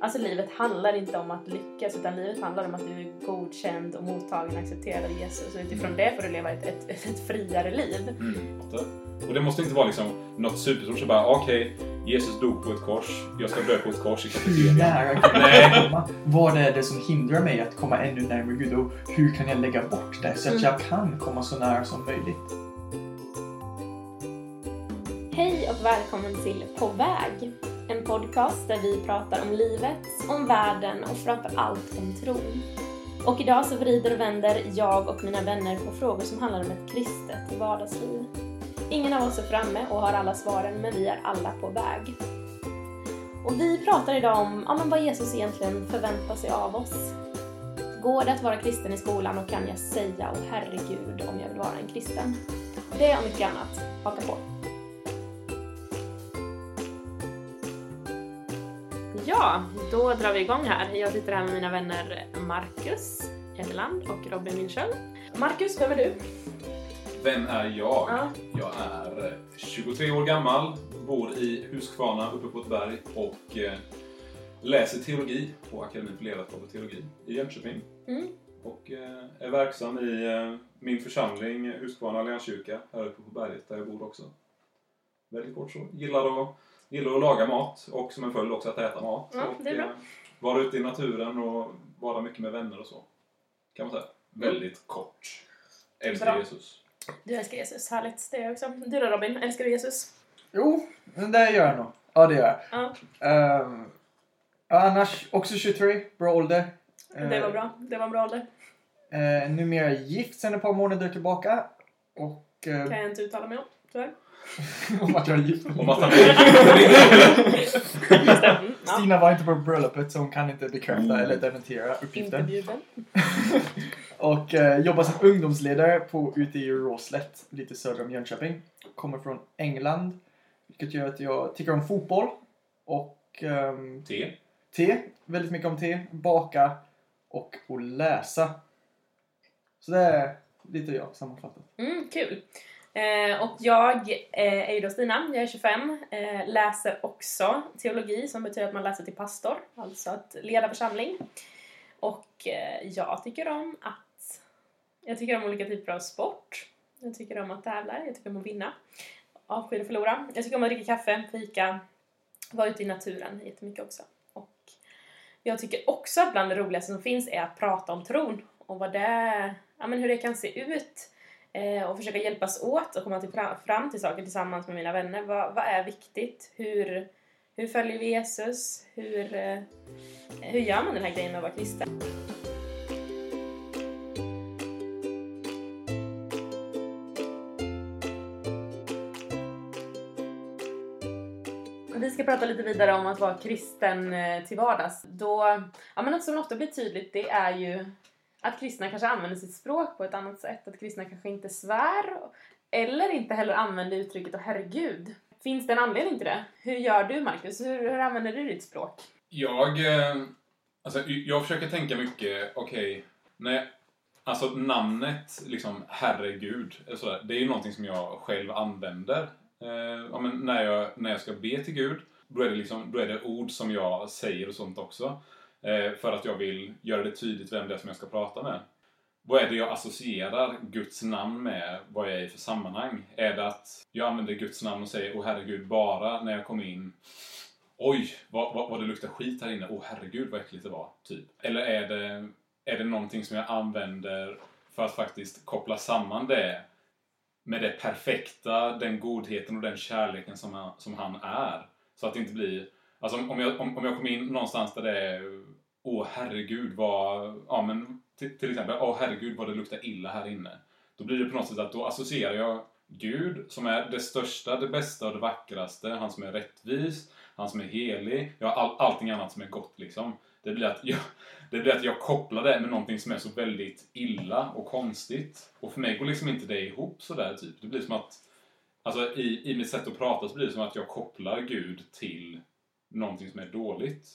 Alltså livet handlar inte om att lyckas utan livet handlar om att du är godkänd och mottagen och accepterad av Jesus. Och utifrån det får du leva ett, ett, ett friare liv. Mm. Och det måste inte vara liksom något superstort så bara okej, Jesus dog på ett kors, jag ska dö på ett kors i kafeterian. Vad är det som hindrar mig att komma ännu närmare Gud och hur kan jag lägga bort det så att Mm. jag kan komma så nära som möjligt? Hej och välkommen till På väg! En podcast där vi pratar om livet, om världen och framför allt om tron. Och idag så vrider och vänder jag och mina vänner på frågor som handlar om ett kristet vardagsliv. Ingen av oss är framme och har alla svaren, men vi är alla på väg. Och vi pratar idag om ja, men vad Jesus egentligen förväntar sig av oss. Går det att vara kristen i skolan och kan jag säga åh herregud om jag vill vara en kristen? Det och mycket annat. Haka på! Ja, då drar vi igång här. Jag sitter här med mina vänner Marcus Elland och Robin Minchel. Marcus, vem är du? Vem är jag? Ja. Jag är 23 år gammal, bor i Huskvarna uppe på ett berg och eh, läser teologi på Akademin för ledarskap och teologi i Jönköping. Mm. Och eh, är verksam i eh, min församling Huskvarna Allianskyrka här uppe på berget där jag bor också. Väldigt kort så. Gillar att, gillar att laga mat och som en följd också att äta mat. Ja, och, det är bra. eh, vara ute i naturen och vara mycket med vänner och så. Kan man säga. Väldigt kort. Älskar Bra. Jesus. Du älskar Jesus, härligt. Det är jag också. Du då Robin, älskar du Jesus? Jo, det gör jag nog. Ja, det gör jag. Ja, ja, annars också 23, bra ålder. det var bra. Det var en bra ålder. Uh, numera gift sedan ett par månader tillbaka. Och uh, kan jag inte uttala mig om, tyvärr. Om att jag är gift. Om att han. Mm, ja. Stina var inte på bröllopet så hon kan inte bekräfta Mm. eller dementera uppgiften. Och eh, jobbar som ungdomsledare på, ute i Råslätt, lite söder om Jönköping. Kommer från England, vilket gör att jag tycker om fotboll och ehm, Te. te, väldigt mycket om te, baka och att läsa. Så det är lite jag sammanfattat. Mm, kul. Eh, och jag eh, är ju då Stina, jag är 25, eh, läser också teologi som betyder att man läser till pastor, alltså att leda församling. Och eh, jag tycker om att, jag tycker om olika typer av sport. Jag tycker om att tävla, jag tycker om att vinna. Avskyr att förlora. Jag tycker om att dricka kaffe, fika, vara ute i naturen jättemycket också. Och jag tycker också att bland det roligaste som finns är att prata om tron och vad det, ja men hur det kan se ut Eh, och försöka hjälpas åt och komma till, fram till saker tillsammans med mina vänner. Vad, vad är viktigt? Hur, hur följer vi Jesus? Hur, eh, hur gör man den här grejen med att vara kristen? Vi ska prata lite vidare om att vara kristen eh, till vardags. Då, ja, men något som ofta blir tydligt det är ju att kristna kanske använder sitt språk på ett annat sätt. Att kristna kanske inte svär eller inte heller använder uttrycket och herregud. Finns det en anledning till det? Hur gör du Marcus? Hur, hur använder du ditt språk? Jag, eh, alltså, jag försöker tänka mycket, okej, nej, alltså namnet liksom herregud, eller sådär, det är ju någonting som jag själv använder. Eh, ja, men när, jag, när jag ska be till Gud, då är, det liksom, då är det ord som jag säger och sånt också. Eh, för att jag vill göra det tydligt vem det är som jag ska prata med. Vad är det jag associerar Guds namn med? Vad jag är i för sammanhang? Är det att jag använder Guds namn och säger Åh herregud bara när jag kommer in Oj, vad, vad, vad det luktar skit här inne. Åh herregud vad äckligt det var. Typ. Eller är det, är det någonting som jag använder för att faktiskt koppla samman det med det perfekta, den godheten och den kärleken som han, som han är. Så att det inte blir... Alltså om jag, om, om jag kommer in någonstans där det är Åh herregud vad... Ja men till, till exempel, åh herregud vad det luktar illa här inne. Då blir det på något sätt att då associerar jag Gud som är det största, det bästa och det vackraste. Han som är rättvis, han som är helig. Ja, all, allting annat som är gott liksom. Det blir, att jag, det blir att jag kopplar det med någonting som är så väldigt illa och konstigt. Och för mig går liksom inte det ihop sådär typ. Det blir som att Alltså i, i mitt sätt att prata så blir det som att jag kopplar Gud till någonting som är dåligt.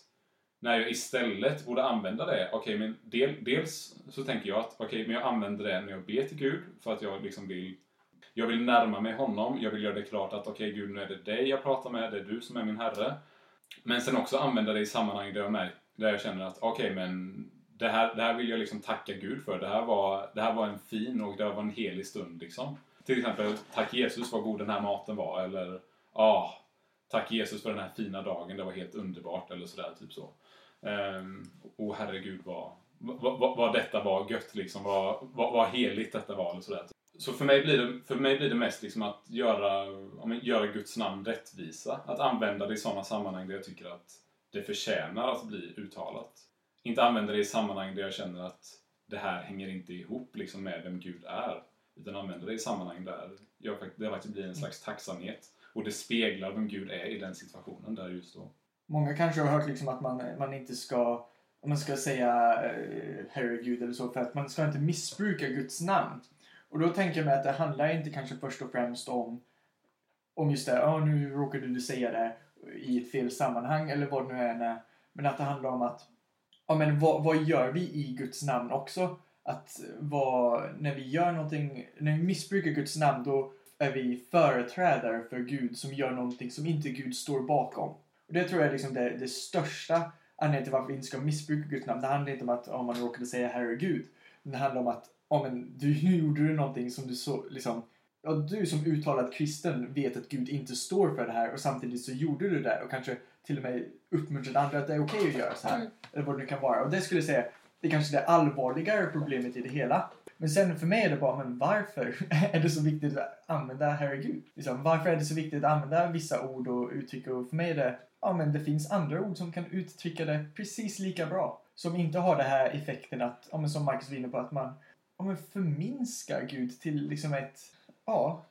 När jag istället borde använda det, okej men del, dels så tänker jag att okej men jag använder det när jag ber till Gud för att jag liksom vill jag vill närma mig honom, jag vill göra det klart att okej Gud nu är det dig jag pratar med, det är du som är min Herre. Men sen också använda det i sammanhang där jag, märk, där jag känner att okej, men det här, det här vill jag liksom tacka Gud för. Det här, var, det här var en fin och det här var en helig stund liksom. Till exempel, tack Jesus vad god den här maten var. Eller, ja, tack Jesus för den här fina dagen, det var helt underbart. Eller sådär, typ så. Um, och herregud vad, vad, vad, vad detta var gött liksom. Vad, vad, vad heligt detta var. Eller sådär. Så för mig blir det, för mig blir det mest liksom att göra, men, göra Guds namn rättvisa. Att använda det i sådana sammanhang där jag tycker att det förtjänar att bli uttalat. Inte använda det i sammanhang där jag känner att det här hänger inte ihop liksom med vem Gud är. Utan använda det i sammanhang där jag, det faktiskt blir en slags tacksamhet. Och det speglar vem Gud är i den situationen där just då. Många kanske har hört liksom att man, man inte ska man ska säga eh, herregud eller så för att man ska inte missbruka Guds namn. Och då tänker jag mig att det handlar inte kanske först och främst om om just det, oh, nu råkade du säga det i ett fel sammanhang eller vad det nu är. Men att det handlar om att, ja men vad, vad gör vi i Guds namn också? Att vad, när vi gör någonting, när vi missbrukar Guds namn då är vi företrädare för Gud som gör någonting som inte Gud står bakom. Och det tror jag är liksom det, det största anledningen till varför vi inte ska missbruka Guds namn. Det handlar inte om att om man råkade säga herregud. Men det handlar om att oh, men, du, gjorde du någonting som du så, liksom, ja, du som uttalad kristen vet att Gud inte står för det här och samtidigt så gjorde du det och kanske till och med uppmuntrade andra att det är okej okay att göra så här. Mm. Eller vad det nu kan vara. Och det skulle jag säga, det är kanske det allvarligare problemet i det hela. Men sen för mig är det bara, men varför är det så viktigt att använda herregud? Liksom, varför är det så viktigt att använda vissa ord och uttryck? Och för mig är det, ja men det finns andra ord som kan uttrycka det precis lika bra. Som inte har den här effekten att, ja men som Marcus var inne på, att man ja, men förminskar Gud till liksom ett, ja,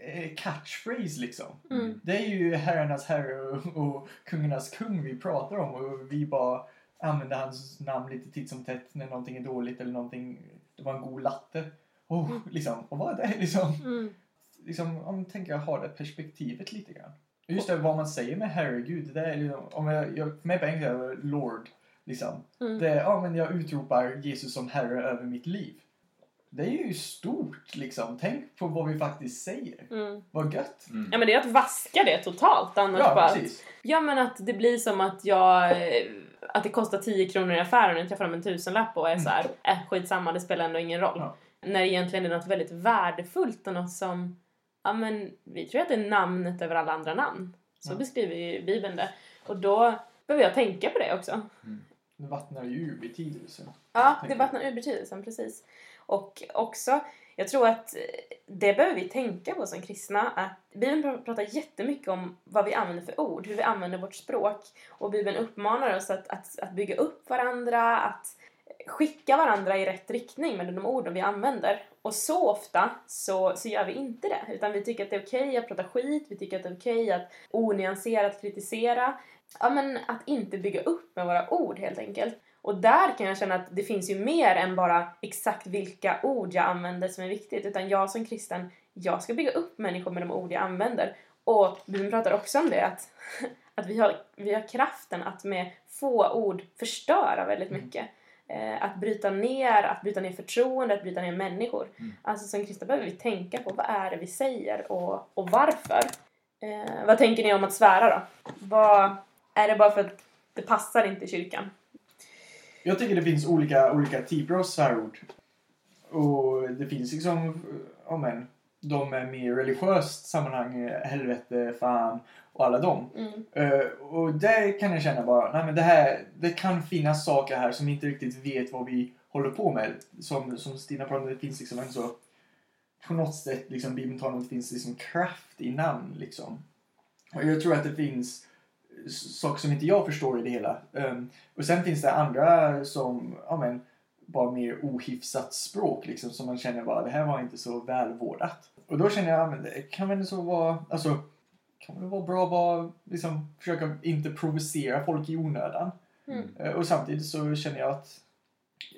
eh, catchphrase liksom. Mm. Det är ju herrarnas herre och, och kungarnas kung vi pratar om och vi bara använder hans namn lite titt som tätt när någonting är dåligt eller någonting, det var en god latte. Oh, mm. liksom, och vad är det liksom? Mm. liksom om tänker ha det perspektivet lite grann. Just det, vad man säger med herregud, det är liksom, om jag, jag för mig på engelska är det Lord. Liksom. Mm. Det är, ja men jag utropar Jesus som herre över mitt liv. Det är ju stort liksom. Tänk på vad vi faktiskt säger. Mm. Vad gött. Mm. Ja men det är att vaska det totalt annars Ja, bara precis. Ja men att det blir som att jag eh, att det kostar 10 kronor i affären och jag tar fram en tusenlapp och är så här, äh, skitsamma det spelar ändå ingen roll. Ja. När det egentligen är något väldigt värdefullt och något som, ja men vi tror att det är namnet över alla andra namn. Så Ja. beskriver ju Bibeln det. Och då behöver jag tänka på det också. Det vattnar ju ur betydelse. Ja, det vattnar ur betydelsen, precis. Och också, jag tror att eh, det behöver vi tänka på som kristna. Att Bibeln pratar jättemycket om vad vi använder för ord, hur vi använder vårt språk. Och Bibeln uppmanar oss att, att, att bygga upp varandra, att skicka varandra i rätt riktning med de orden vi använder. Och så ofta så, så gör vi inte det. Utan vi tycker att det är okej att prata skit, vi tycker att det är okej att onyanserat kritisera. Ja, men att inte bygga upp med våra ord helt enkelt. Och där kan jag känna att det finns ju mer än bara exakt vilka ord jag använder som är viktigt. Utan jag som kristen, jag ska bygga upp människor med de ord jag använder. Och Bibeln pratar också om det, att, att vi, har, vi har kraften att med få ord förstöra väldigt Mm. mycket. Eh, att bryta ner, att bryta ner förtroende, att bryta ner människor. Mm. Alltså som kristna behöver vi tänka på vad är det vi säger och, och varför. Eh, vad tänker ni om att svära då? Vad, är det bara för att det passar inte i kyrkan? Jag tycker det finns olika, olika typer av svärord. Och det finns liksom, ja men, de är mer religiöst sammanhang, helvete, fan och alla dem. Mm. Eh, och där kan jag känna bara, nej men det här, det kan finnas saker här som vi inte riktigt vet vad vi håller på med. Som, som Stina pratade om, det finns liksom en så, på något sätt, liksom Bibeln talar om att det finns liksom kraft i namn liksom. Och jag tror att det finns saker som inte jag förstår i det hela. Um, och sen finns det andra som, ja men, bara mer ohyfsat språk liksom som man känner bara, det här var inte så välvårdat. Och då känner jag, ja, men det kan väl så vara, alltså kan det vara bra att vara, liksom, försöka inte provocera folk i onödan. Mm. Eh, Och samtidigt så känner jag att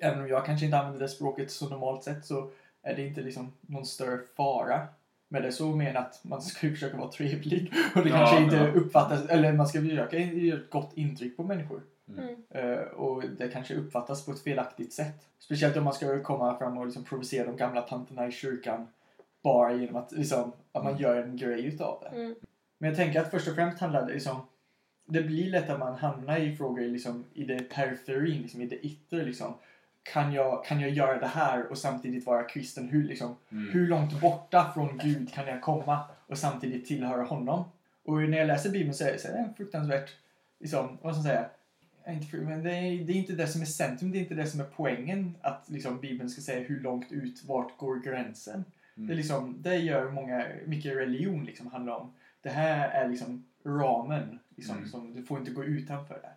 även om jag kanske inte använder det språket så normalt sett så är det inte liksom någon större fara. Men det är så men att man ska ju försöka vara trevlig och det Ja, kanske inte ja. uppfattas, eller man ska försöka göra ett gott intryck på människor. Mm. Eh, och det kanske uppfattas på ett felaktigt sätt. Speciellt om man ska komma fram och liksom provocera de gamla tanterna i kyrkan bara genom att, liksom, att man gör en grej utav det. Mm. Men jag tänker att först och främst handlar det liksom det blir lätt att man hamnar i frågor liksom, i det periferin, liksom, i det yttre. Liksom. Kan, jag, kan jag göra det här och samtidigt vara kristen? Hur, liksom, Mm. hur långt borta från Gud kan jag komma och samtidigt tillhöra honom? Och när jag läser Bibeln så är så är det fruktansvärt, liksom, vad ska jag säga, inte men det är, det är inte det som är centrum, det är inte det som är poängen. Att liksom, Bibeln ska säga hur långt ut, vart går gränsen? Mm. Det, är liksom, det gör många, mycket religion liksom handlar om. Det här är liksom ramen. Liksom, Mm. som, du får inte gå utanför det.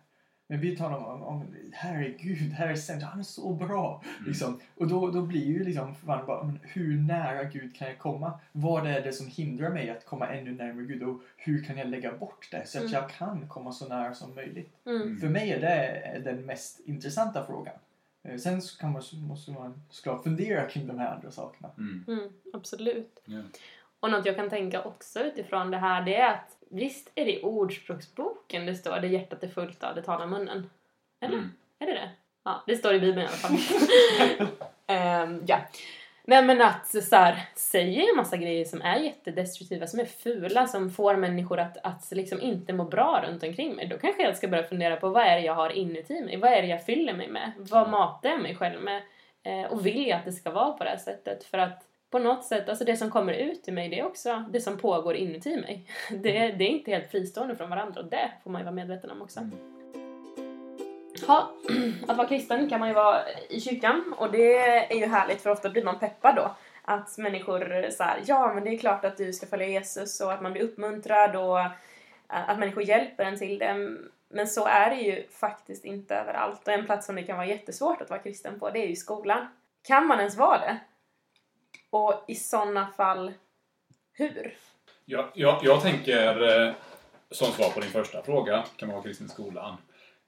Men vi talar om, om här är Gud, här är centrum, han är så bra. Mm. Liksom. Och då, då blir ju liksom man bara, men hur nära Gud kan jag komma? Vad är det som hindrar mig att komma ännu närmare Gud? Och hur kan jag lägga bort det så att Mm. jag kan komma så nära som möjligt? Mm. Mm. För mig är det den mest intressanta frågan. Eh, Sen så kan man, måste man såklart fundera kring de här andra sakerna. Mm. Mm, absolut. Ja. Och något jag kan tänka också utifrån det här det är att visst är det i Ordspråksboken det står det hjärtat är fullt av, det talar munnen. Eller? Mm. Är det det? Ja, det står i Bibeln i alla fall. Ehm, ja. Nej men att så här, säger en massa grejer som är jättedestruktiva, som är fula, som får människor att, att liksom inte må bra runt omkring mig. Då kanske jag ska börja fundera på vad är det jag har inuti mig? Vad är det jag fyller mig med? Vad Mm. matar jag mig själv med? Eh, och vill jag att det ska vara på det här sättet? För att på något sätt, alltså det som kommer ut i mig, det är också det som pågår inuti mig. Det, det är inte helt fristående från varandra och det får man ju vara medveten om också. Ja, att vara kristen kan man ju vara i kyrkan och det är ju härligt för ofta blir man peppad då. Att människor säger ja men det är klart att du ska följa Jesus och att man blir uppmuntrad och eh, att människor hjälper en till det. Men så är det ju faktiskt inte överallt. Och en plats som det kan vara jättesvårt att vara kristen på, det är ju skolan. Kan man ens vara det? Och i sådana fall, hur? Jag, jag, jag tänker, eh, som svar på din första fråga, kan man vara kristen i skolan?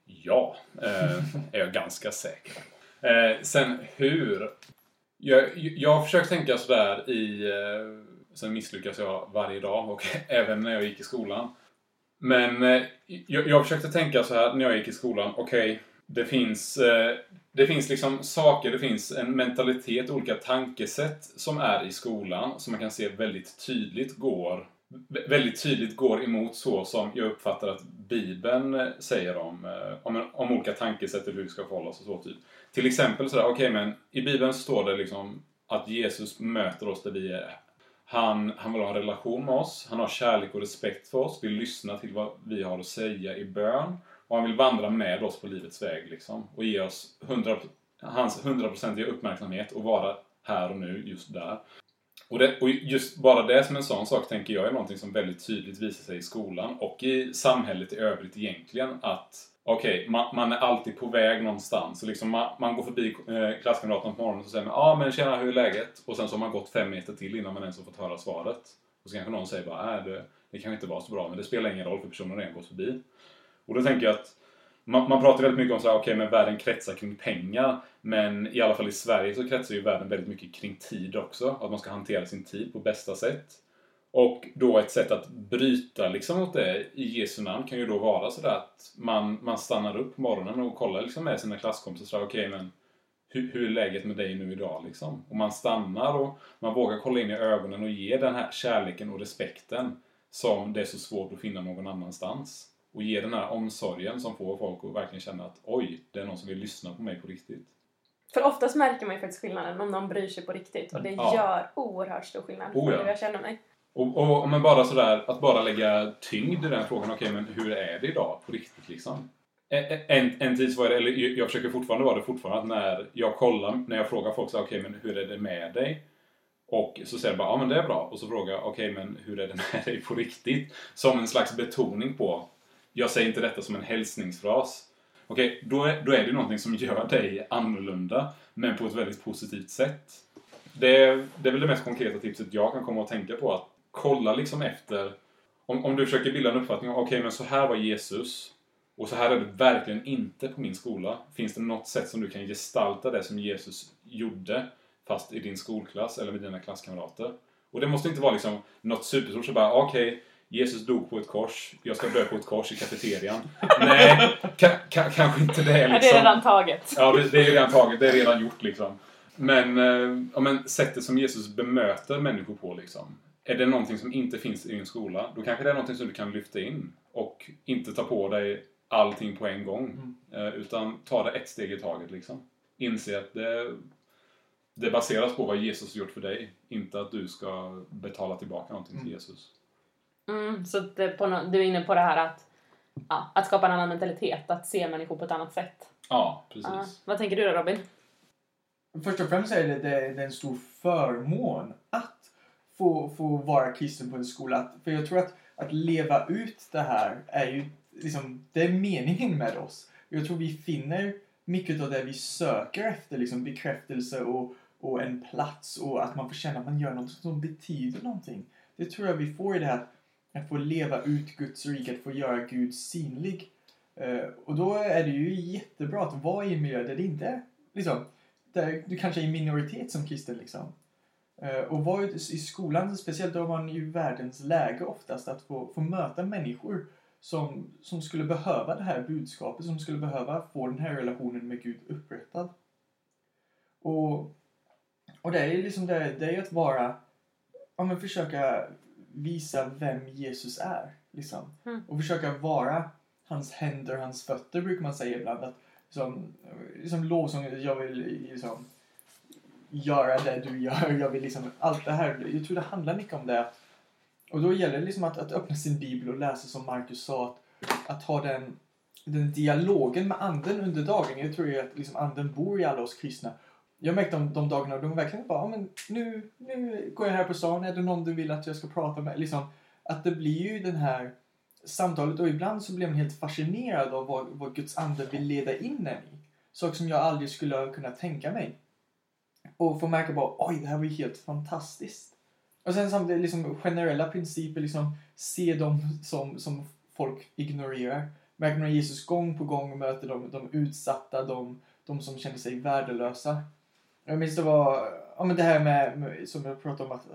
Ja, eh, är jag ganska säker på. eh, Sen hur? Jag, jag har försökt tänka sådär i... Eh, sen misslyckas jag varje dag och även när jag gick i skolan. Men eh, jag, jag försökte tänka så här när jag gick i skolan. Okej, det finns... Eh, det finns liksom saker, det finns en mentalitet, olika tankesätt som är i skolan som man kan se väldigt tydligt går väldigt tydligt går emot så som jag uppfattar att Bibeln eh, säger om, eh, om, om olika tankesätt och hur vi ska förhålla oss och så. Typ. Till exempel sådär, okej men i Bibeln så står det liksom att Jesus möter oss där vi är. Han, han vill ha en relation med oss, han har kärlek och respekt för oss, vill lyssna till vad vi har att säga i bön och han vill vandra med oss på livets väg liksom och ge oss 100, hans hundraprocentiga uppmärksamhet och vara här och nu, just där. Och, det, och just bara det som en sån sak tänker jag är någonting som väldigt tydligt visar sig i skolan och i samhället i övrigt egentligen att Okej, man, man är alltid på väg någonstans. Så liksom man, man går förbi eh, klasskamraten på morgonen och säger man ah, men tjena hur är läget? Och sen så har man gått fem meter till innan man ens har fått höra svaret. Och så kanske någon säger bara äh, det, det kanske inte var så bra men det spelar ingen roll för personen har redan gått förbi. Och då tänker jag att man, man pratar väldigt mycket om så här, okay, men världen kretsar kring pengar. Men i alla fall i Sverige så kretsar ju världen väldigt mycket kring tid också. Att man ska hantera sin tid på bästa sätt. Och då ett sätt att bryta liksom mot det i Jesu namn kan ju då vara sådär att man, man stannar upp på morgonen och kollar liksom med sina klasskompisar sådär, okej men hur, hur är läget med dig nu idag liksom? Och man stannar och man vågar kolla in i ögonen och ge den här kärleken och respekten som det är så svårt att finna någon annanstans. Och ge den här omsorgen som får folk att verkligen känna att oj, det är någon som vill lyssna på mig på riktigt. För oftast märker man ju faktiskt skillnaden om någon bryr sig på riktigt och det Ja. gör oerhört stor skillnad Oh, ja. hur jag känner mig. Och, och men bara sådär, att bara lägga tyngd i den frågan. Okej, men hur är det idag på riktigt liksom? En, en, tid så var det, eller jag försöker fortfarande vara det fortfarande, att när jag kollar, när jag frågar folk okej, men hur är det med dig? Och så säger jag bara, ja men det är bra. Och så frågar jag, okej, men hur är det med dig på riktigt? Som en slags betoning på, jag säger inte detta som en hälsningsfras. Okej, då, är, då är det någonting som gör dig annorlunda, men på ett väldigt positivt sätt. Det, är- det är väl det mest konkreta tipset jag kan komma att tänka på. Att kolla liksom efter. Om, om du försöker bilda en uppfattning om okej, men så här var Jesus. Och så här är det verkligen inte på min skola. Finns det något sätt som du kan gestalta det som Jesus gjorde fast i din skolklass eller med dina klasskamrater? Och det måste inte vara liksom något superstort så bara okej, Jesus dog på ett kors, jag ska dö på ett kors i kafeterian. Nej, ka, ka, kanske inte det Ja, liksom. det är redan taget. Ja, det, det är ju redan taget. Det är redan gjort liksom. Men, eh, ja, men sättet som Jesus bemöter människor på liksom. Är det någonting som inte finns i din skola, då kanske det är någonting som du kan lyfta in. Och inte ta på dig allting på en gång. Mm. Eh, utan ta det ett steg i taget liksom. Inse att det, det baseras på vad Jesus har gjort för dig. Inte att du ska betala tillbaka någonting till Mm. Jesus. Mm, så att det på nå- du är inne på det här att, ja, att skapa en annan mentalitet, att se människor på ett annat sätt. Ja, precis. Ja. Vad tänker du då Robin? Först och främst är det, det, det är en stor förmån att få, få vara kristen på en skola. Att, för jag tror att, att leva ut det här är ju liksom, det är meningen med oss. Jag tror vi finner mycket av det vi söker efter, liksom bekräftelse och, och en plats och att man får känna att man gör något som betyder någonting. Det tror jag vi får i det här att få leva ut Guds rike, att få göra Gud synlig. Eh, och då är det ju jättebra att vara i en miljö där det inte är liksom, där du kanske är i minoritet som kristen liksom. Eh, och vara i skolan, speciellt då har man ju världens läge oftast att få, få möta människor som, som skulle behöva det här budskapet, som skulle behöva få den här relationen med Gud upprättad. Och, och det är ju liksom det, det är ju att vara, ja men försöka visa vem Jesus är. Liksom. Mm. Och försöka vara hans händer, hans fötter brukar man säga ibland. Att, liksom, liksom lovsång, jag vill liksom göra det du gör, jag vill liksom allt det här. Jag tror det handlar mycket om det. Och då gäller det liksom att, att öppna sin bibel och läsa som Marcus sa, att, att ha den, den dialogen med anden under dagen. Jag tror ju att liksom anden bor i alla oss kristna. Jag märkte de, de dagarna de verkligen bara, men nu, nu går jag här på stan, är det någon du vill att jag ska prata med? Liksom, att det blir ju den här samtalet och ibland så blir man helt fascinerad av vad, vad Guds ande vill leda in en i. Saker som jag aldrig skulle kunna tänka mig. Och få märka bara, oj, det här var ju helt fantastiskt. Och sen samtidigt liksom generella principer, liksom se dem som, som folk ignorerar. Märker man Jesus gång på gång möter de, de utsatta, de, de som känner sig värdelösa. Jag minns det var, ja men det här med, med som jag pratade om, att,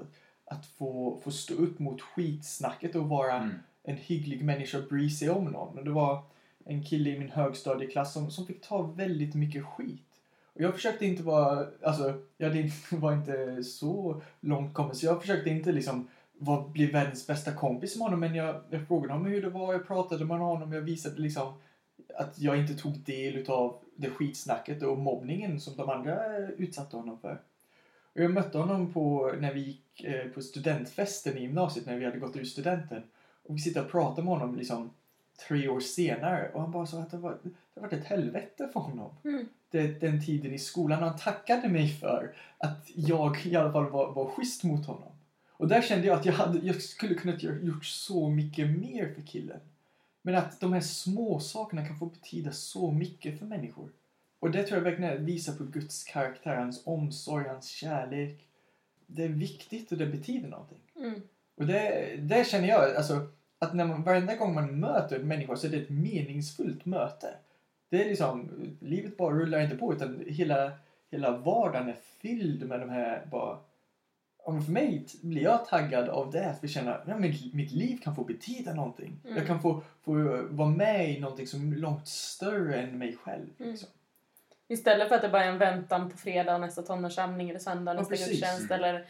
att få, få stå upp mot skitsnacket och vara Mm. en hygglig människa och bry sig om någon. Och det var en kille i min högstadieklass som, som fick ta väldigt mycket skit. Och jag försökte inte vara, alltså, jag var inte så långt kommen så jag försökte inte liksom vara, bli världens bästa kompis med honom men jag, jag frågade honom hur det var, jag pratade med honom, jag visade liksom att jag inte tog del utav det skitsnacket och mobbningen som de andra utsatte honom för. Och jag mötte honom på, när vi gick eh, på studentfesten i gymnasiet när vi hade gått ur studenten. Och vi sitter och pratar med honom liksom tre år senare och han bara sa att det var, det var ett helvete för honom. Mm. Det, den tiden i skolan och han tackade mig för att jag i alla fall var, var schysst mot honom. Och där kände jag att jag, hade, jag skulle kunnat gjort så mycket mer för killen. Men att de här små sakerna kan få betyda så mycket för människor. Och det tror jag verkligen visar på Guds karaktär, hans omsorg, hans kärlek. Det är viktigt och det betyder någonting. Mm. Och det, det känner jag, alltså, att när man, varenda gång man möter en människa så är det ett meningsfullt möte. Det är liksom, livet bara rullar inte på utan hela, hela vardagen är fylld med de här bara Ja, för mig blir jag taggad av det, att vi känner att ja, mitt, mitt liv kan få betyda någonting. Mm. Jag kan få, få vara med i någonting som är långt större än mig själv. Mm. Liksom. Istället för att det bara är en väntan på fredag och nästa tonårssamling eller söndag, Ja, nästa precis. gudstjänst Mm. eller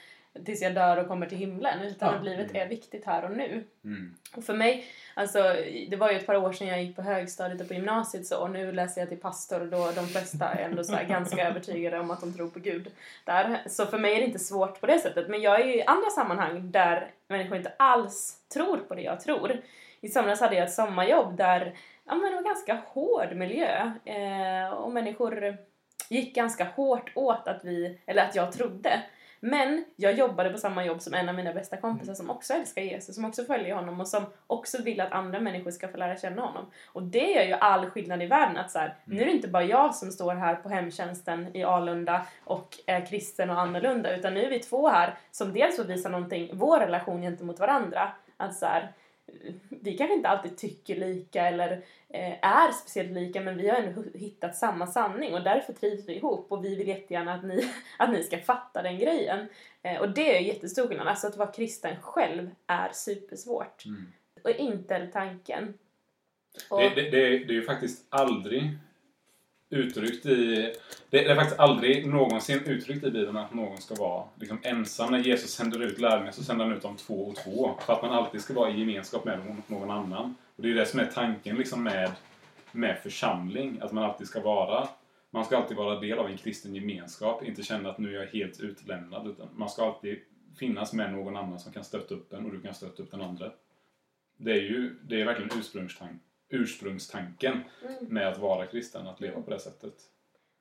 tills jag dör och kommer till himlen. Utan Ja. att livet är viktigt här och nu. Mm. Och för mig, alltså det var ju ett par år sedan jag gick på högstadiet och på gymnasiet så och nu läser jag till pastor och då de flesta är ändå så ganska övertygade om att de tror på Gud där. Så för mig är det inte svårt på det sättet. Men jag är ju i andra sammanhang där människor inte alls tror på det jag tror. I somras hade jag ett sommarjobb där ja, men det var ganska hård miljö eh, och människor gick ganska hårt åt att vi, eller att jag trodde. Men jag jobbade på samma jobb som en av mina bästa kompisar som också älskar Jesus, som också följer honom och som också vill att andra människor ska få lära känna honom. Och det gör ju all skillnad i världen att så här, nu är det inte bara jag som står här på hemtjänsten i Alunda och är kristen och annorlunda, utan nu är vi två här som dels får visa någonting, vår relation gentemot varandra. Att så här, vi kanske inte alltid tycker lika eller eh, är speciellt lika men vi har ändå hittat samma sanning och därför trivs vi ihop och vi vill jättegärna att ni, att ni ska fatta den grejen. Eh, och det är jättestor skillnad. Alltså att vara kristen själv är supersvårt. Mm. Och inte tanken. Och, Det, det, det, det är ju faktiskt aldrig uttryckt i... Det, är faktiskt aldrig någonsin uttryckt i Bibeln att någon ska vara liksom ensam. När Jesus sänder ut lärjungar så sänder han ut dem två och två. För att man alltid ska vara i gemenskap med någon, annan. Och det är det som är tanken liksom med, med församling. Att man alltid ska vara man ska alltid vara del av en kristen gemenskap, inte känna att nu är jag helt utlämnad. Utan man ska alltid finnas med någon annan som kan stötta upp en och du kan stötta upp den andra. Det är ju det är verkligen ursprungstanken ursprungstanken Mm. med att vara kristen, att leva på det sättet.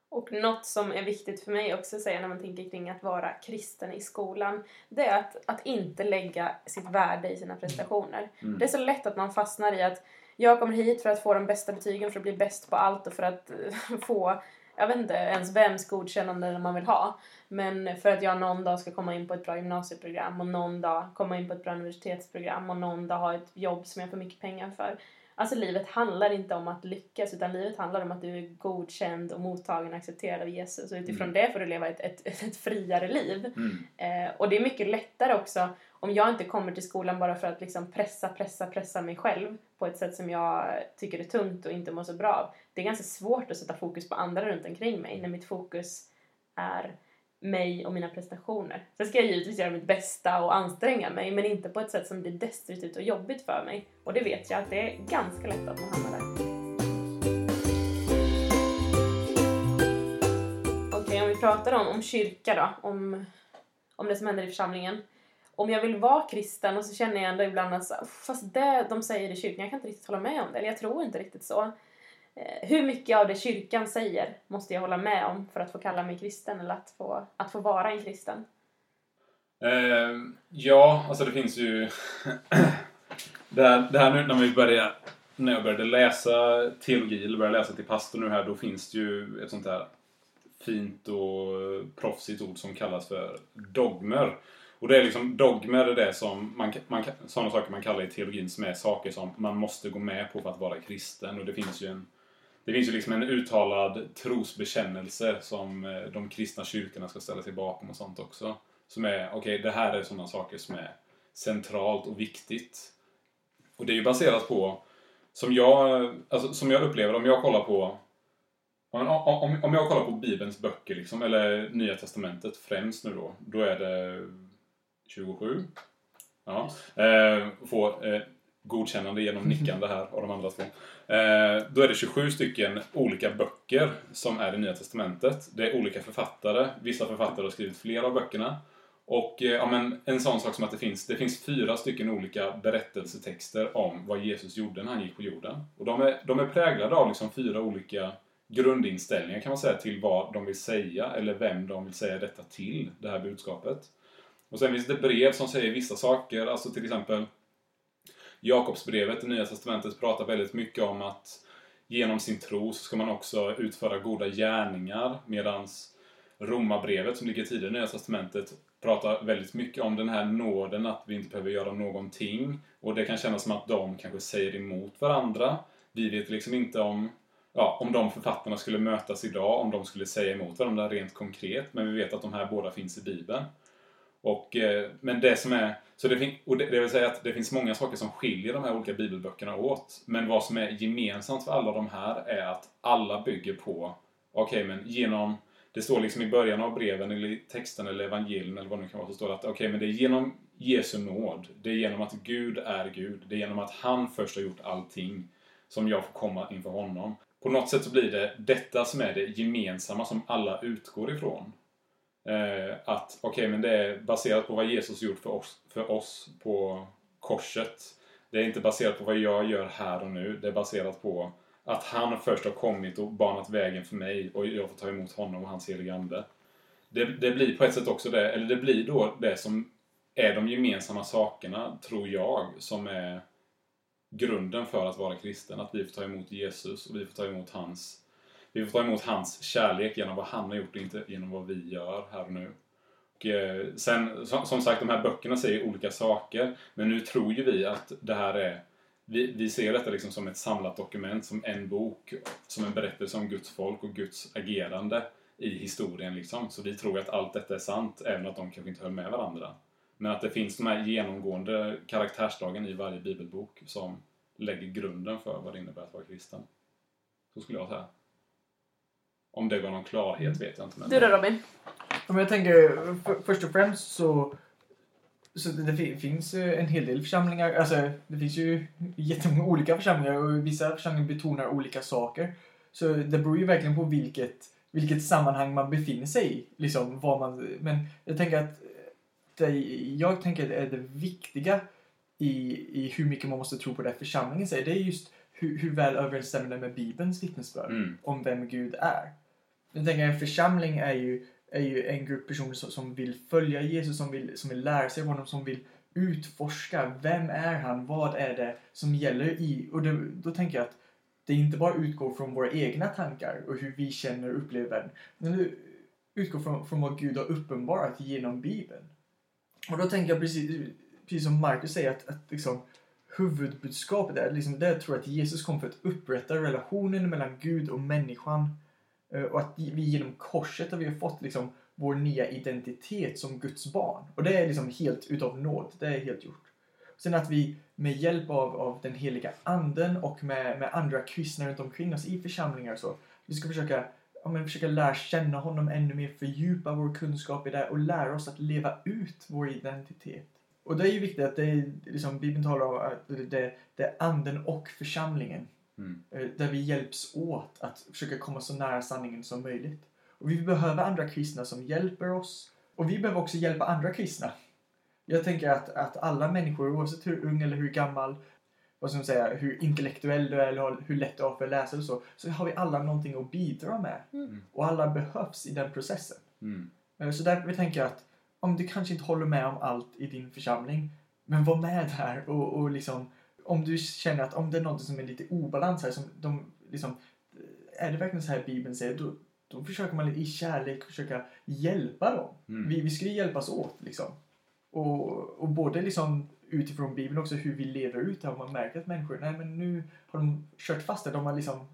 Och något som är viktigt för mig också att säga när man tänker kring att vara kristen i skolan, det är att, att inte lägga sitt värde i sina prestationer. Mm. Det är så lätt att man fastnar i att jag kommer hit för att få de bästa betygen, för att bli bäst på allt och för att eh, få, jag vet inte ens vems godkännande man vill ha. Men för att jag någon dag ska komma in på ett bra gymnasieprogram och någon dag komma in på ett bra universitetsprogram och någon dag ha ett jobb som jag får mycket pengar för. Alltså livet handlar inte om att lyckas utan livet handlar om att du är godkänd och mottagen och accepterad av Jesus och utifrån det får du leva ett, ett, ett friare liv. Mm. Eh, och det är mycket lättare också om jag inte kommer till skolan bara för att liksom pressa, pressa, pressa mig själv på ett sätt som jag tycker är tungt och inte mår så bra av. Det är ganska svårt att sätta fokus på andra runt omkring mig när mitt fokus är mig och mina prestationer. Sen ska jag givetvis göra mitt bästa och anstränga mig men inte på ett sätt som blir destruktivt och jobbigt för mig. Och det vet jag att det är ganska lätt att man hamnar där. Okej, om vi pratar om, om kyrka då, om, om det som händer i församlingen. Om jag vill vara kristen och så känner jag ändå ibland att fast det de säger i kyrkan, jag kan inte riktigt hålla med om det, eller jag tror inte riktigt så. Eh, hur mycket av det kyrkan säger måste jag hålla med om för att få kalla mig kristen eller att få, att få vara en kristen? Eh, ja, alltså det finns ju... det, här, det här nu när vi började, när jag började läsa teologi eller började läsa till pastor nu här, då finns det ju ett sånt här fint och proffsigt ord som kallas för dogmer. Och det är liksom, dogmer är det som man, man, sådana saker man kallar i teologin som är saker som man måste gå med på för att vara kristen. Och det finns ju en det finns ju liksom en uttalad trosbekännelse som eh, de kristna kyrkorna ska ställa sig bakom och sånt också. Som är, okej, det här är sådana saker som är centralt och viktigt. Och det är ju baserat på, som jag, alltså, som jag upplever, om jag kollar på om, om, om jag kollar på Bibelns böcker, liksom, eller Nya Testamentet främst nu då, då är det 27. Ja. Eh, få eh, godkännande genom nickande här av de andra två. Eh, då är det 27 stycken olika böcker som är i Nya Testamentet. Det är olika författare. Vissa författare har skrivit flera av böckerna. Och eh, ja, men en sån sak som att det finns, det finns fyra stycken olika berättelsetexter om vad Jesus gjorde när han gick på jorden. Och de är, de är präglade av liksom fyra olika grundinställningar kan man säga till vad de vill säga eller vem de vill säga detta till, det här budskapet. Och sen finns det brev som säger vissa saker, alltså till exempel Jakobsbrevet det Nya Testamentet pratar väldigt mycket om att genom sin tro så ska man också utföra goda gärningar medans Romarbrevet som ligger tidigare i Nya Testamentet pratar väldigt mycket om den här nåden att vi inte behöver göra någonting och det kan kännas som att de kanske säger emot varandra. Vi vet liksom inte om ja, om de författarna skulle mötas idag, om de skulle säga emot varandra rent konkret. Men vi vet att de här båda finns i Bibeln. Och, eh, men det som är, så det, fin- och det, det vill säga att det finns många saker som skiljer de här olika bibelböckerna åt. Men vad som är gemensamt för alla de här är att alla bygger på, okej men genom, det står liksom i början av breven eller texten eller evangelien eller vad det nu kan vara, så står det att okej men det är genom Jesu nåd, det är genom att Gud är Gud, det är genom att han först har gjort allting som jag får komma inför honom. På något sätt så blir det detta som är det gemensamma som alla utgår ifrån. Eh, att okej, men det är baserat på vad Jesus gjort för oss, för oss på korset. Det är inte baserat på vad jag gör här och nu. Det är baserat på att han först har kommit och banat vägen för mig och jag får ta emot honom och hans heliga Ande. Det, det blir på ett sätt också det, eller det blir då det som är de gemensamma sakerna, tror jag, som är grunden för att vara kristen. Att vi får ta emot Jesus och vi får ta emot hans vi får ta emot hans kärlek genom vad han har gjort och inte genom vad vi gör här och nu. Och, eh, sen, som, som sagt, de här böckerna säger olika saker. Men nu tror ju vi att det här är... Vi, vi ser detta liksom som ett samlat dokument, som en bok. Som en berättelse om Guds folk och Guds agerande i historien. Liksom. Så vi tror att allt detta är sant, även att de kanske inte höll med varandra. Men att det finns de här genomgående karaktärsdragen i varje bibelbok som lägger grunden för vad det innebär att vara kristen. Så skulle jag säga. Om det var någon klarhet vet jag inte. Men... Du då Robin? Om jag tänker för, först och främst så så det, det fi- finns ju en hel del församlingar, alltså det finns ju jättemånga olika församlingar och vissa församlingar betonar olika saker. Så det beror ju verkligen på vilket, vilket sammanhang man befinner sig i. Liksom, vad man, men jag tänker att det, jag tänker är det viktiga i, i hur mycket man måste tro på det församlingen säger, det är just hur, hur väl överensstämmer det med Bibelns vittnesbörd Mm. om vem Gud är. Nu tänker en församling är ju, är ju en grupp personer som, som vill följa Jesus, som vill, som vill lära sig av honom, som vill utforska vem är han, vad är det som gäller i... Och det, då tänker jag att det inte bara utgår från våra egna tankar och hur vi känner och upplever världen, men det utgår från, från vad Gud har uppenbarat genom Bibeln. Och då tänker jag precis, precis som Marcus säger att, att liksom, huvudbudskapet är liksom, det jag tror att Jesus kom för att upprätta relationen mellan Gud och människan. Eh, och att vi genom korset har vi fått liksom vår nya identitet som Guds barn. Och det är liksom helt utav nåd. Det är helt gjort. Sen att vi med hjälp av, av den heliga anden och med, med andra kristna runt omkring oss i församlingar och så. Vi ska försöka, ja, men försöka lära känna honom ännu mer, fördjupa vår kunskap i det och lära oss att leva ut vår identitet. Och det är ju viktigt att det är, liksom, Bibeln talar om att det, det är anden och församlingen. Mm. Eh, Där vi hjälps åt att försöka komma så nära sanningen som möjligt. Och vi behöver andra kristna som hjälper oss. Och vi behöver också hjälpa andra kristna. Jag tänker att, att alla människor, oavsett hur ung eller hur gammal, vad ska man säga, hur intellektuell du är eller hur lätt du har för att läsa och så, så har vi alla någonting att bidra med. Mm. Och alla behövs i den processen. Mm. Eh, Så därför tänker jag att om du kanske inte håller med om allt i din församling, men var med där och, och liksom om du känner att om det är något som är lite obalans här, som de liksom, är det verkligen så här Bibeln säger, då, då försöker man i kärlek försöka hjälpa dem. Mm. Vi, vi ska ju hjälpas åt liksom. Och, och både liksom utifrån Bibeln också hur vi lever ut det. Om man märker att människor, nej men nu har de kört fast det. De har liksom,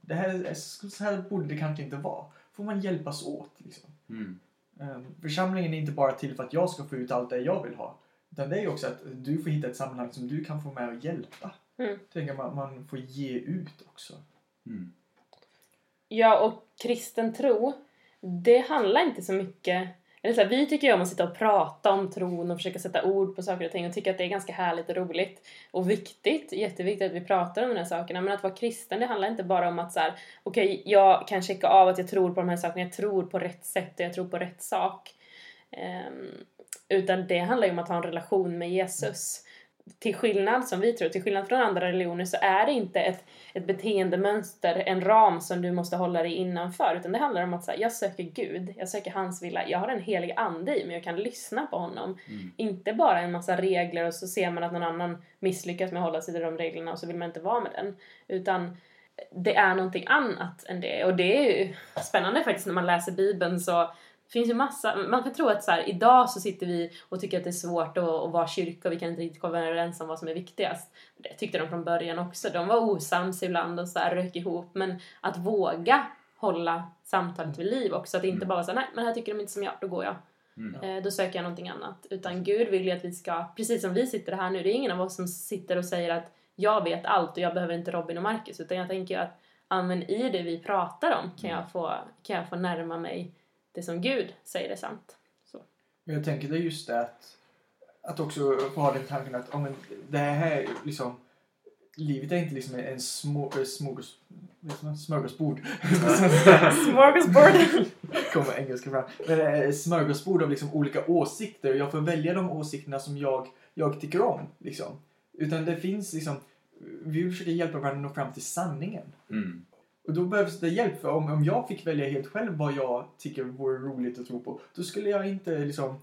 det här, är- så här borde det kanske inte vara. Får man hjälpas åt liksom. Mm. Um, församlingen är inte bara till för att jag ska få ut allt det jag vill ha. Utan det är ju också att du får hitta ett sammanhang som du kan få med och hjälpa. Mm. Tänker man, man får ge ut också. Mm. Ja, och kristen tro, det handlar inte så mycket... Eller så här, vi tycker ju om att sitta och prata om tron och försöka sätta ord på saker och ting och tycker att det är ganska härligt och roligt och viktigt, jätteviktigt att vi pratar om de här sakerna. Men att vara kristen, det handlar inte bara om att så här, okej, jag kan checka av att jag tror på de här sakerna, jag tror på rätt sätt och jag tror på rätt sak. Ehm, utan det handlar ju om att ha en relation med Jesus. Till skillnad, som vi tror, till skillnad från andra religioner så är det inte ett, ett beteendemönster, en ram som du måste hålla dig innanför. Utan det handlar om att säga, jag söker Gud, jag söker hans vilja, jag har en helig ande i mig, jag kan lyssna på honom. Mm. Inte bara en massa regler och så ser man att någon annan misslyckas med att hålla sig till de reglerna och så vill man inte vara med den. Utan det är någonting annat än det. Och det är ju spännande faktiskt när man läser Bibeln så det finns ju massa, man kan tro att så här, idag så sitter vi och tycker att det är svårt att, att vara kyrka och vi kan inte riktigt komma överens om vad som är viktigast. Det tyckte de från början också. De var osams ibland och så här rök ihop. Men att våga hålla samtalet vid liv också. Att inte Mm. bara säga nej men här tycker de inte som jag, då går jag. Mm. Eh, då söker jag någonting annat. Utan Gud vill ju att vi ska, precis som vi sitter här nu, det är ingen av oss som sitter och säger att jag vet allt och jag behöver inte Robin och Marcus. Utan jag tänker att ja, men i det vi pratar om kan Mm. jag få, kan jag få närma mig det som Gud säger är sant. Så. Men jag tänker det är just det att, att också få ha den tanken att om det här är liksom Livet är inte liksom en små, eh, smörgåsbord. Smorgasbord! kommer engelska fram. Men det är ett smörgåsbord av liksom olika åsikter. Jag får välja de åsikterna som jag, jag tycker om. Liksom. Utan det finns liksom... Vi försöker hjälpa varandra att nå fram till sanningen. Mm. Och då behövs det hjälp. För om, om jag fick välja helt själv vad jag tycker vore roligt att tro på. Då skulle jag inte liksom...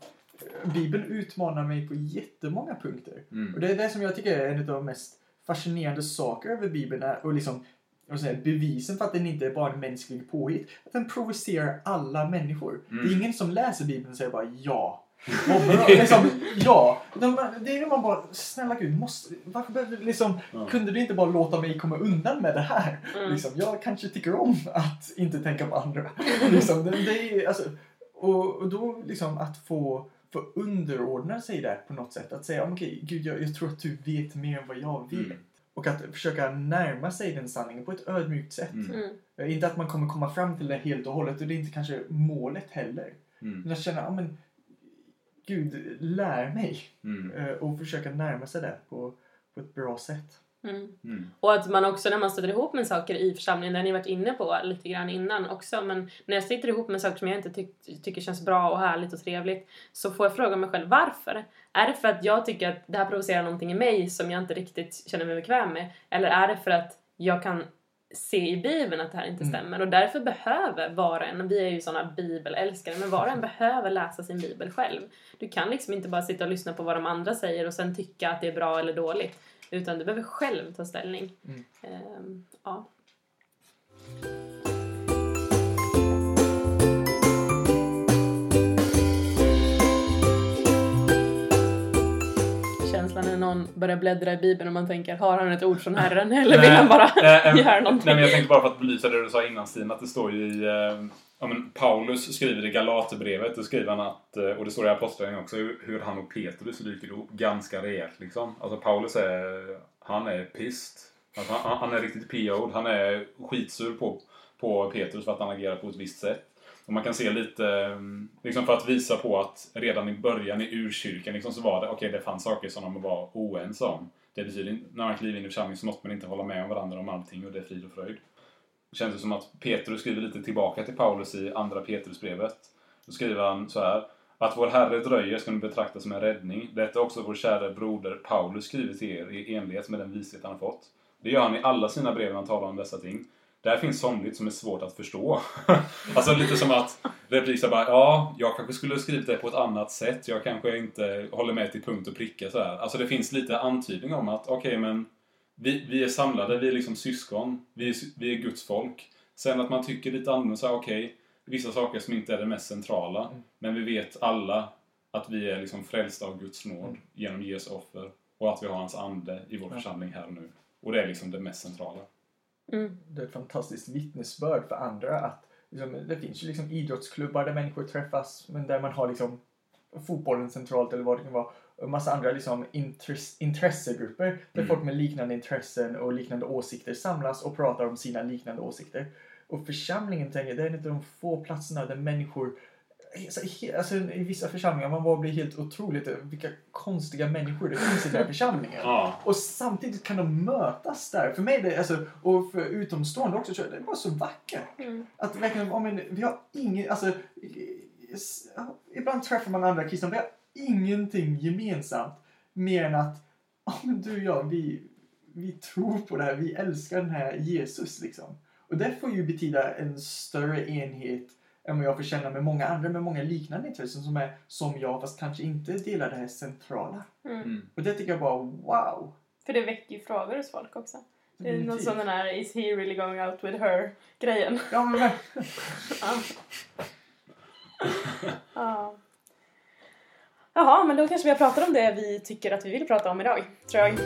Bibeln utmanar mig på jättemånga punkter. Och Mm. det är det som jag tycker är en av de mest fascinerande saker över Bibeln. Är, och liksom, jag vill säga, bevisen för att den inte är bara en mänsklig påhitt. Att den provocerar alla människor. Mm. Det är ingen som läser Bibeln och säger bara ja. Vad bra. liksom, ja. De, det är man bara, snälla gud, måste, varför behöver du liksom, Ja. kunde du inte bara låta mig komma undan med det här? Mm. Liksom, jag kanske tycker om att inte tänka på andra. liksom, det, det är, alltså, och, och då liksom att få, få underordna sig där på något sätt. Att säga, okej, gud jag, jag tror att du vet mer än vad jag vet. Mm. Och att försöka närma sig den sanningen på ett ödmjukt sätt. Mm. Mm. Eh, Inte att man kommer komma fram till det helt och hållet och det är inte kanske målet heller. Mm. Men att känna, ja men Gud, lär mig. Mm. Eh, och försöka närma sig det på, på ett bra sätt. Mm. Mm. Och att man också när man stöter ihop med saker i församlingen, det har ni varit inne på lite grann innan också, men när jag sitter ihop med saker som jag inte tyck- tycker känns bra och härligt och trevligt så får jag fråga mig själv varför. Är det för att jag tycker att det här provocerar någonting i mig som jag inte riktigt känner mig bekväm med? Eller är det för att jag kan se i Bibeln att det här inte Mm. stämmer? Och därför behöver var och en, vi är ju sådana bibelälskare, men var och en behöver läsa sin bibel själv. Du kan liksom inte bara sitta och lyssna på vad de andra säger och sen tycka att det är bra eller dåligt. Utan du behöver själv ta ställning. Mm. Ehm, ja. Känslan när någon börjar bläddra i Bibeln och man tänker, har han ett ord från Herren eller vill han bara göra någonting? Nej, men jag tänkte bara för att belysa det du sa innan Stina, att det står ju i... Eh, ja, men Paulus skriver i Galaterbrevet, då skriver han att, eh, och det står i Apostlagärningarna också, hur, hur han och Petrus dyker ihop ganska rejält liksom. Alltså Paulus är, han är pist. Alltså, han, han är riktigt PO'd. Han är skitsur på, på Petrus för att han agerar på ett visst sätt. Och man kan se lite, eh, liksom för att visa på att redan i början i urkyrkan liksom, så var det, okej det fanns saker som de var oense om. Det betyder när man kliver in i församlingen så måste man inte hålla med om varandra om allting och det är frid och fröjd. Det känns det som att Petrus skriver lite tillbaka till Paulus i andra Petrusbrevet. Då skriver han så här. Att vår Herre dröjer ska ni betrakta som en räddning. Detta är också vår kära broder Paulus skriver till er i enlighet med den vishet han har fått. Det gör han i alla sina brev när han talar om dessa ting. Där finns somligt som är svårt att förstå. alltså lite som att reprisa bara, ja, jag kanske skulle ha skrivit det på ett annat sätt. Jag kanske inte håller med till punkt och pricka så här. Alltså det finns lite antydning om att, okej men vi, vi är samlade, vi är liksom syskon, vi är, vi är Guds folk. Sen att man tycker lite annorlunda, okej, vissa saker som inte är det mest centrala. Mm. Men vi vet alla att vi är liksom frälsta av Guds nåd genom Jesu offer. Och att vi har hans ande i vår Ja. församling här och nu. Och det är liksom det mest centrala. Mm. Det är ett fantastiskt vittnesbörd för andra att liksom, det finns ju liksom idrottsklubbar där människor träffas men där man har liksom fotbollen centralt eller vad det kan vara. Och en massa andra liksom intress- intressegrupper där Mm. folk med liknande intressen och liknande åsikter samlas och pratar om sina liknande åsikter. Och församlingen tänker jag, det är en av de få platserna där människor Alltså, alltså, I vissa församlingar man bara blir helt otroligt vilka konstiga människor det finns i den här församlingen. Ja. Och samtidigt kan de mötas där. För mig, är det, alltså, och för utomstående också, så är det bara så vackert. Mm. Att verkligen, om en, vi har ingen, alltså, ibland träffar man andra kristna, vi har ingenting gemensamt mer än att, men du och jag, vi, vi tror på det här, vi älskar den här Jesus liksom. Och det får ju betyda en större enhet än vad jag får känna med många andra med många liknande intressen som är som jag fast kanske inte delar det här centrala. Mm. Mm. Och det tycker jag bara wow. För det väcker ju frågor hos folk också. Det är någon Definitivt. sån den här Is he really going out with her grejen. Ja, men, Ja. ja. Jaha, men då kanske vi har pratat om det vi tycker att vi vill prata om idag, tror jag.